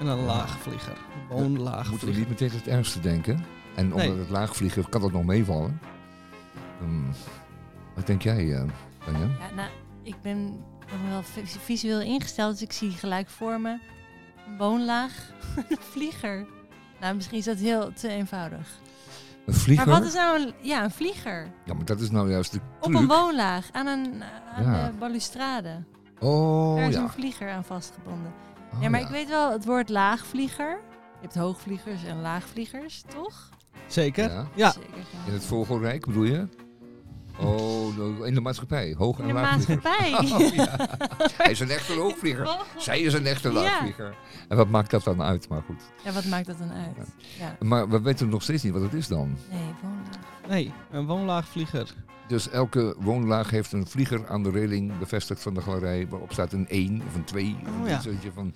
S2: en een laagvlieger.
S3: Moeten we
S2: Woonlaagvlieger.
S3: niet meteen het ergste denken? En omdat
S2: Nee.
S3: het laagvlieger kan dat nog meevallen. Hmm, wat denk jij, Tanja?
S5: Ja, nou, ik ben nog wel vi- visueel ingesteld, dus ik zie gelijk voor me een woonlaag, een vlieger. Nou, misschien is dat heel te eenvoudig.
S3: Een vlieger?
S5: Maar wat is nou een, ja, een vlieger?
S3: Ja, maar dat is nou juist de
S5: Op een woonlaag, aan een aan
S3: Ja.
S5: de balustrade.
S3: Oh,
S5: Daar is
S3: ja.
S5: een vlieger aan vastgebonden.
S3: Oh,
S5: ja, maar
S3: ja.
S5: ik weet wel het woord laagvlieger. Je hebt hoogvliegers en laagvliegers, toch?
S2: Zeker?
S3: Ja.
S2: Ja.
S5: Zeker. ja.
S3: In het vogelrijk bedoel je? Oh, nou, in de maatschappij. Hoog- en
S5: In de maatschappij.
S3: Oh, ja. Hij is een echte hoogvlieger. Zij is een echte
S5: Ja.
S3: laagvlieger. En wat maakt dat dan uit? Maar goed.
S5: Ja, wat maakt dat dan uit? Ja.
S3: Maar we weten nog steeds niet wat het is dan.
S5: Nee, woonlaag.
S2: Nee, een woonlaagvlieger.
S3: Dus elke woonlaag heeft een vlieger aan de reling bevestigd van de galerij. Waarop staat een 1 of een 2. Of
S2: Oh, ja.
S3: een van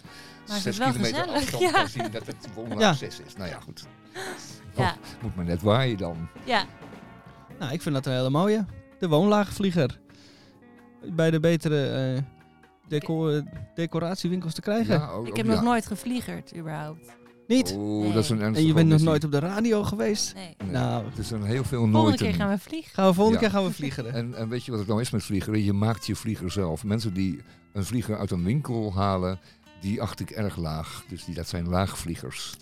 S5: Maakt
S3: 6
S5: het wel
S3: kilometer
S5: gezellig,
S3: afstand
S5: ja.
S3: kan zien dat het woonlaag
S2: Ja.
S3: 6 is. Nou ja, goed.
S5: Ja.
S3: Moet maar net waaien dan.
S5: Ja,
S2: Nou, ik vind dat een hele mooie. De woonlaagvlieger. Bij de betere eh, deco decoratiewinkels te krijgen.
S3: Ja, ook-
S5: ik
S3: ook
S5: heb
S3: ja.
S5: nog nooit gevliegerd, überhaupt.
S2: Niet?
S3: Oh, dat is een
S2: En je bent nog nooit op de radio geweest?
S5: Nee.
S3: Nee,
S2: Nou,
S3: Het is een heel veel
S5: Volgende
S3: nooit.
S5: keer gaan we vliegen.
S2: gaan we volgende
S3: Ja.
S2: keer gaan we vliegen.
S3: En, en weet je wat het nou is met vliegeren? Je maakt je vlieger zelf. Mensen die een vlieger uit een winkel halen, die acht ik erg laag. Dus die, dat zijn laagvliegers.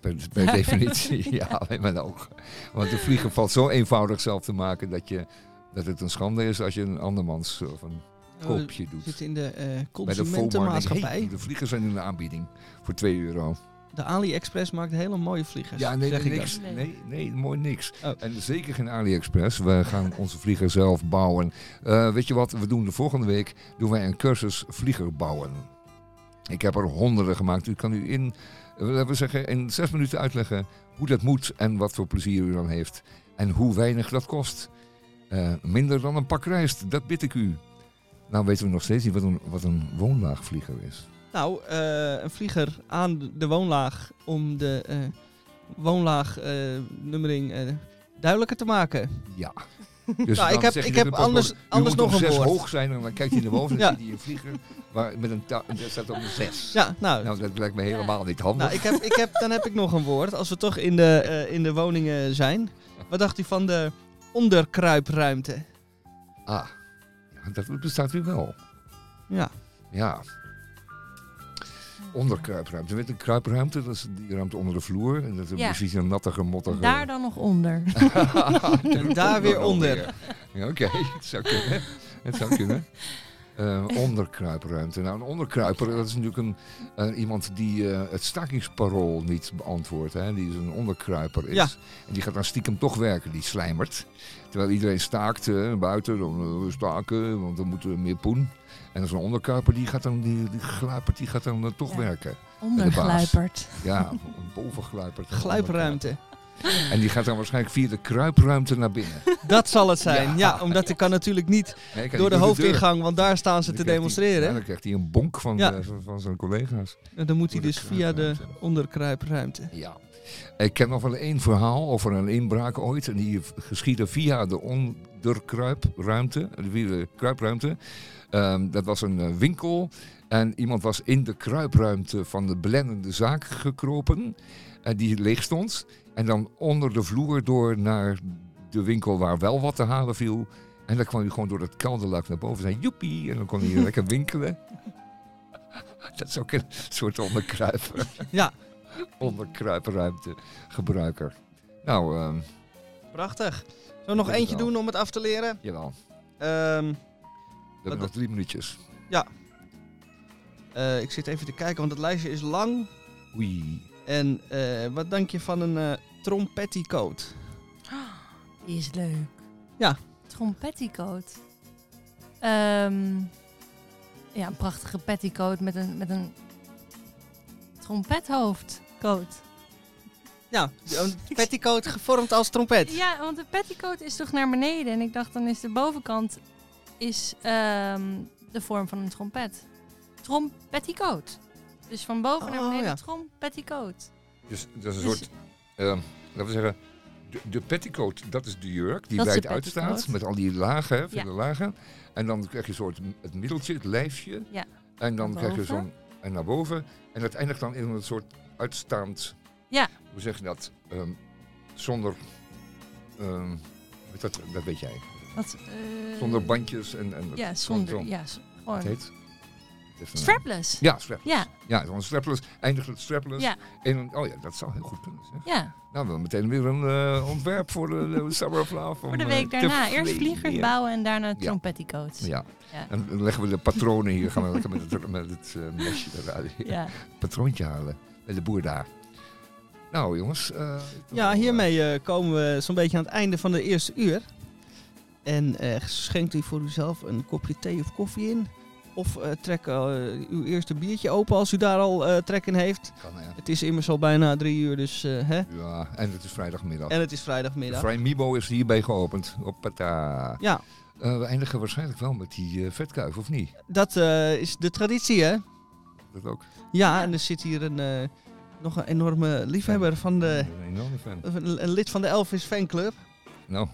S3: Per, per definitie, ja, in mijn ogen. Want de vlieger valt zo eenvoudig zelf te maken dat, je, dat het een schande is als je een andermans of een koopje
S2: We
S3: doet.
S2: zitten in de eh,
S3: de
S2: consumentenmaatschappij.
S3: Hey, de vliegers zijn in de aanbieding voor 2 euro.
S2: De AliExpress maakt hele mooie vliegers.
S3: Ja, nee,
S2: zeg
S3: niks. Nee, nee, mooi niks.
S2: Oh.
S3: En zeker geen AliExpress. We gaan onze vlieger zelf bouwen. Eh, weet je wat we doen? De volgende week doen wij een cursus vlieger bouwen. Ik heb er honderden gemaakt. U kan u in, eh, we zeggen, in zes minuten uitleggen hoe dat moet en wat voor plezier u dan heeft. En hoe weinig dat kost. Eh, minder dan een pak rijst, dat bid ik u. Nou weten we nog steeds niet wat een, wat een woonlaagvlieger is.
S2: Nou, eh, een vlieger aan de woonlaag om de eh, woonlaagnummering duidelijker te maken.
S3: Ja. Dus
S2: Nou, ik heb- ik heb
S3: de
S2: anders- anders nog een
S3: zes
S2: woord.
S3: hoog zijn en dan kijkt hij naar boven en
S2: Ja.
S3: dan ziet hij een vlieger waar, met een daar staat op een zes.
S2: Ja, nou,
S3: Nou, dat lijkt me helemaal niet handig.
S2: nou ik heb, ik heb, dan heb ik nog een woord. Als we toch in de, eh, in de woningen zijn. Wat dacht u van de onderkruipruimte?
S3: Ah, dat bestaat weer wel.
S2: Ja,
S3: Ja. Onderkruipruimte. Met een kruipruimte, dat is die ruimte onder de vloer. En dat is
S5: Ja.
S3: precies een nattige, mottige...
S5: Daar dan nog onder.
S2: En daar weer onder.
S3: Ja, Oké, het zou kunnen. Het zou kunnen. Eh, onderkruipruimte. Nou, een onderkruiper, dat is natuurlijk een, eh, iemand die eh, het stakingsparool niet beantwoordt. Hè? Die is een onderkruiper is.
S2: Ja.
S3: En die gaat dan stiekem toch werken, die slijmert. Terwijl iedereen staakt buiten, dan we staken, want dan moeten we meer poen. En dat is een onderkruiper, die gaat dan, die, die gluipert, die gaat dan toch
S5: Ja.
S3: werken.
S5: Ondergluiperd.
S3: Ja, een bovengluipert.
S2: gluipruimte.
S3: En die gaat dan waarschijnlijk via de kruipruimte naar binnen.
S2: Dat zal het zijn. Ja,
S3: Ja.
S2: omdat ik kan natuurlijk niet
S3: Nee, kan
S2: door de hoofdingang, want daar staan ze te demonstreren.
S3: ja, dan krijgt hij een bonk van,
S2: Ja.
S3: eh, van, van zijn collega's.
S2: En dan moet hij dus via de
S3: kruipruimte.
S2: onderkruipruimte.
S3: Ja. Ik ken nog wel één verhaal over een inbraak ooit. En die geschiedde via de onderkruipruimte. De kruipruimte. Ehm, dat was een eh, winkel. En iemand was in de kruipruimte van de blendende zaak gekropen. En die leeg stond. En dan onder de vloer door naar de winkel waar wel wat te halen viel. En dan kwam hij gewoon door het kelderluik naar boven. Zei joepie. En dan kon hij lekker winkelen. Dat is ook een soort onderkruiper.
S2: Ja.
S3: Onderkruipruimte gebruiker. Nou, ehm,
S2: Prachtig. Zullen we nog eentje
S3: wel.
S2: doen om het af te leren?
S3: jawel.
S2: Ehm,
S3: We hebben nog drie minuutjes.
S2: eh, ik zit even te kijken, want het lijstje is lang.
S3: Oei.
S2: En eh, wat denk je van een eh trompetticoat?
S5: Die is leuk.
S2: Ja.
S5: Trompetticoat. Ehm ja, een prachtige petticoat met een, met een trompethoofdcoat.
S2: Ja, een petticoat gevormd als trompet.
S5: Ja, want de petticoat is toch naar beneden. En ik dacht, dan is de bovenkant is, ehm, de vorm van een trompet. Trompetticoat. Dus van boven naar
S2: Oh,
S5: beneden
S2: ja.
S5: trompetticoat.
S3: Dus dat is een
S5: Dus-
S3: soort, ehm, laten we zeggen, de, de petticoat, dat is de jurk die wijd uitstaat.
S5: petticoat.
S3: Met al die lagen, hè, vele
S5: Ja.
S3: lagen. En dan krijg je een soort het middeltje, het lijfje.
S5: Ja.
S3: En dan krijg je zo'n, en naar boven. En dat eindigt dan in een soort uitstaand,
S5: Ja.
S3: hoe zeg je dat, Ehm, zonder, ehm, weet dat, dat weet jij.
S5: Wat, eh,
S3: Zonder bandjes en... en
S5: Ja,
S3: zo'n-
S5: zonder.
S3: zo'n-
S5: Ja, gewoon.
S3: heet? Het naam.
S5: Strapless.
S3: Ja, strapless.
S5: Ja,
S3: Ja, zo'n strapless. Eindigt het strapless.
S5: ja,
S3: En een- oh ja, dat zou heel goed kunnen. Zeg.
S5: ja.
S3: Nou, we hebben meteen weer een eh, ontwerp voor de, de Summer of Love.
S5: Voor
S3: om,
S5: de
S3: eh,
S5: week daarna. Eerst vliegers bouwen en daarna trompetticoats.
S3: Ja.
S5: Ja.
S3: En dan leggen we de patronen hier. Gaan we lekker met het, met het eh, mesje eruit.
S5: Ja.
S3: Patroontje halen. Bij de boer daar. Nou jongens. eh,
S2: Ja, hiermee eh, komen we zo'n beetje aan het einde van de eerste uur. En eh, schenkt u voor uzelf een kopje thee of koffie in. Of eh, trek eh, uw eerste biertje open als u daar al eh, trek in heeft.
S3: kan, hè.
S2: Het is immers al bijna drie uur, dus hè.
S3: Ja, en het is vrijdagmiddag.
S2: En het is vrijdagmiddag.
S3: Vrij Mibo is hierbij geopend. Hoppata.
S2: Ja,
S3: we eindigen waarschijnlijk wel met die vetkuif, of niet?
S2: dat is de traditie, hè?
S3: Dat ook.
S2: Ja, en er zit hier een, nog een enorme liefhebber van de...
S3: Een enorme fan.
S2: Een, een lid van de Elvis fanclub.
S3: Nou,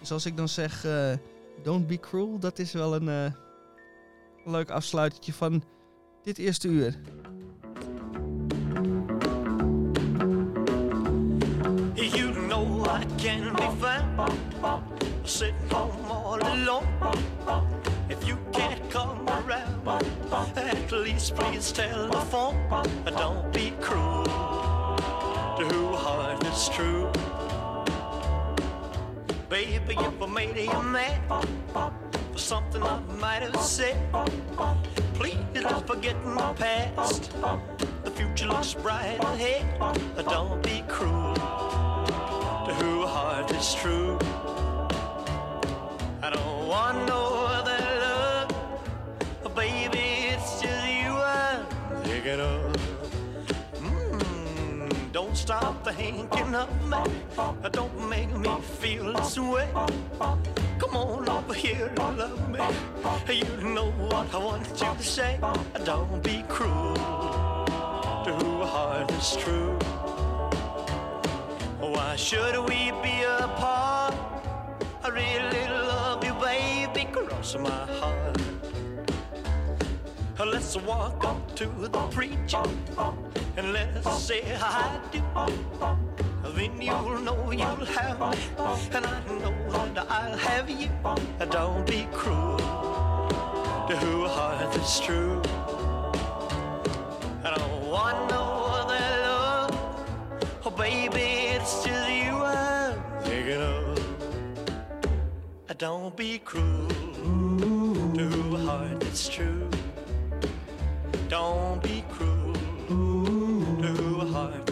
S2: Dus als ik dan zeg, don't be cruel, dat is wel een leuk afsluitertje van dit eerste uur.
S9: You know I can be found sitting home all alone. If you can't come around, at least please tell the phone. Don't be cruel to who heart is true. Baby, if I made you mad something I might have said, please don't forget my past. The future looks bright ahead. Don't be cruel to who heart is true. I don't want no other love, baby. It's just you I'm thinking of. Mm, don't stop thinking of me. Don't make me feel this way. Come on over here and love me. You know what I want you to say. Don't be cruel to who heart is true. Why should we be apart? I really love you, baby, cross my heart. Let's walk up to the preacher and let's say I do. Then you'll know you'll have me, and I know that I'll have you. Don't be cruel to who heart is true. I don't want no other love. Oh, baby, it's just you I'm thinking of. Don't be cruel to a heart that's true. Don't be cruel to a heart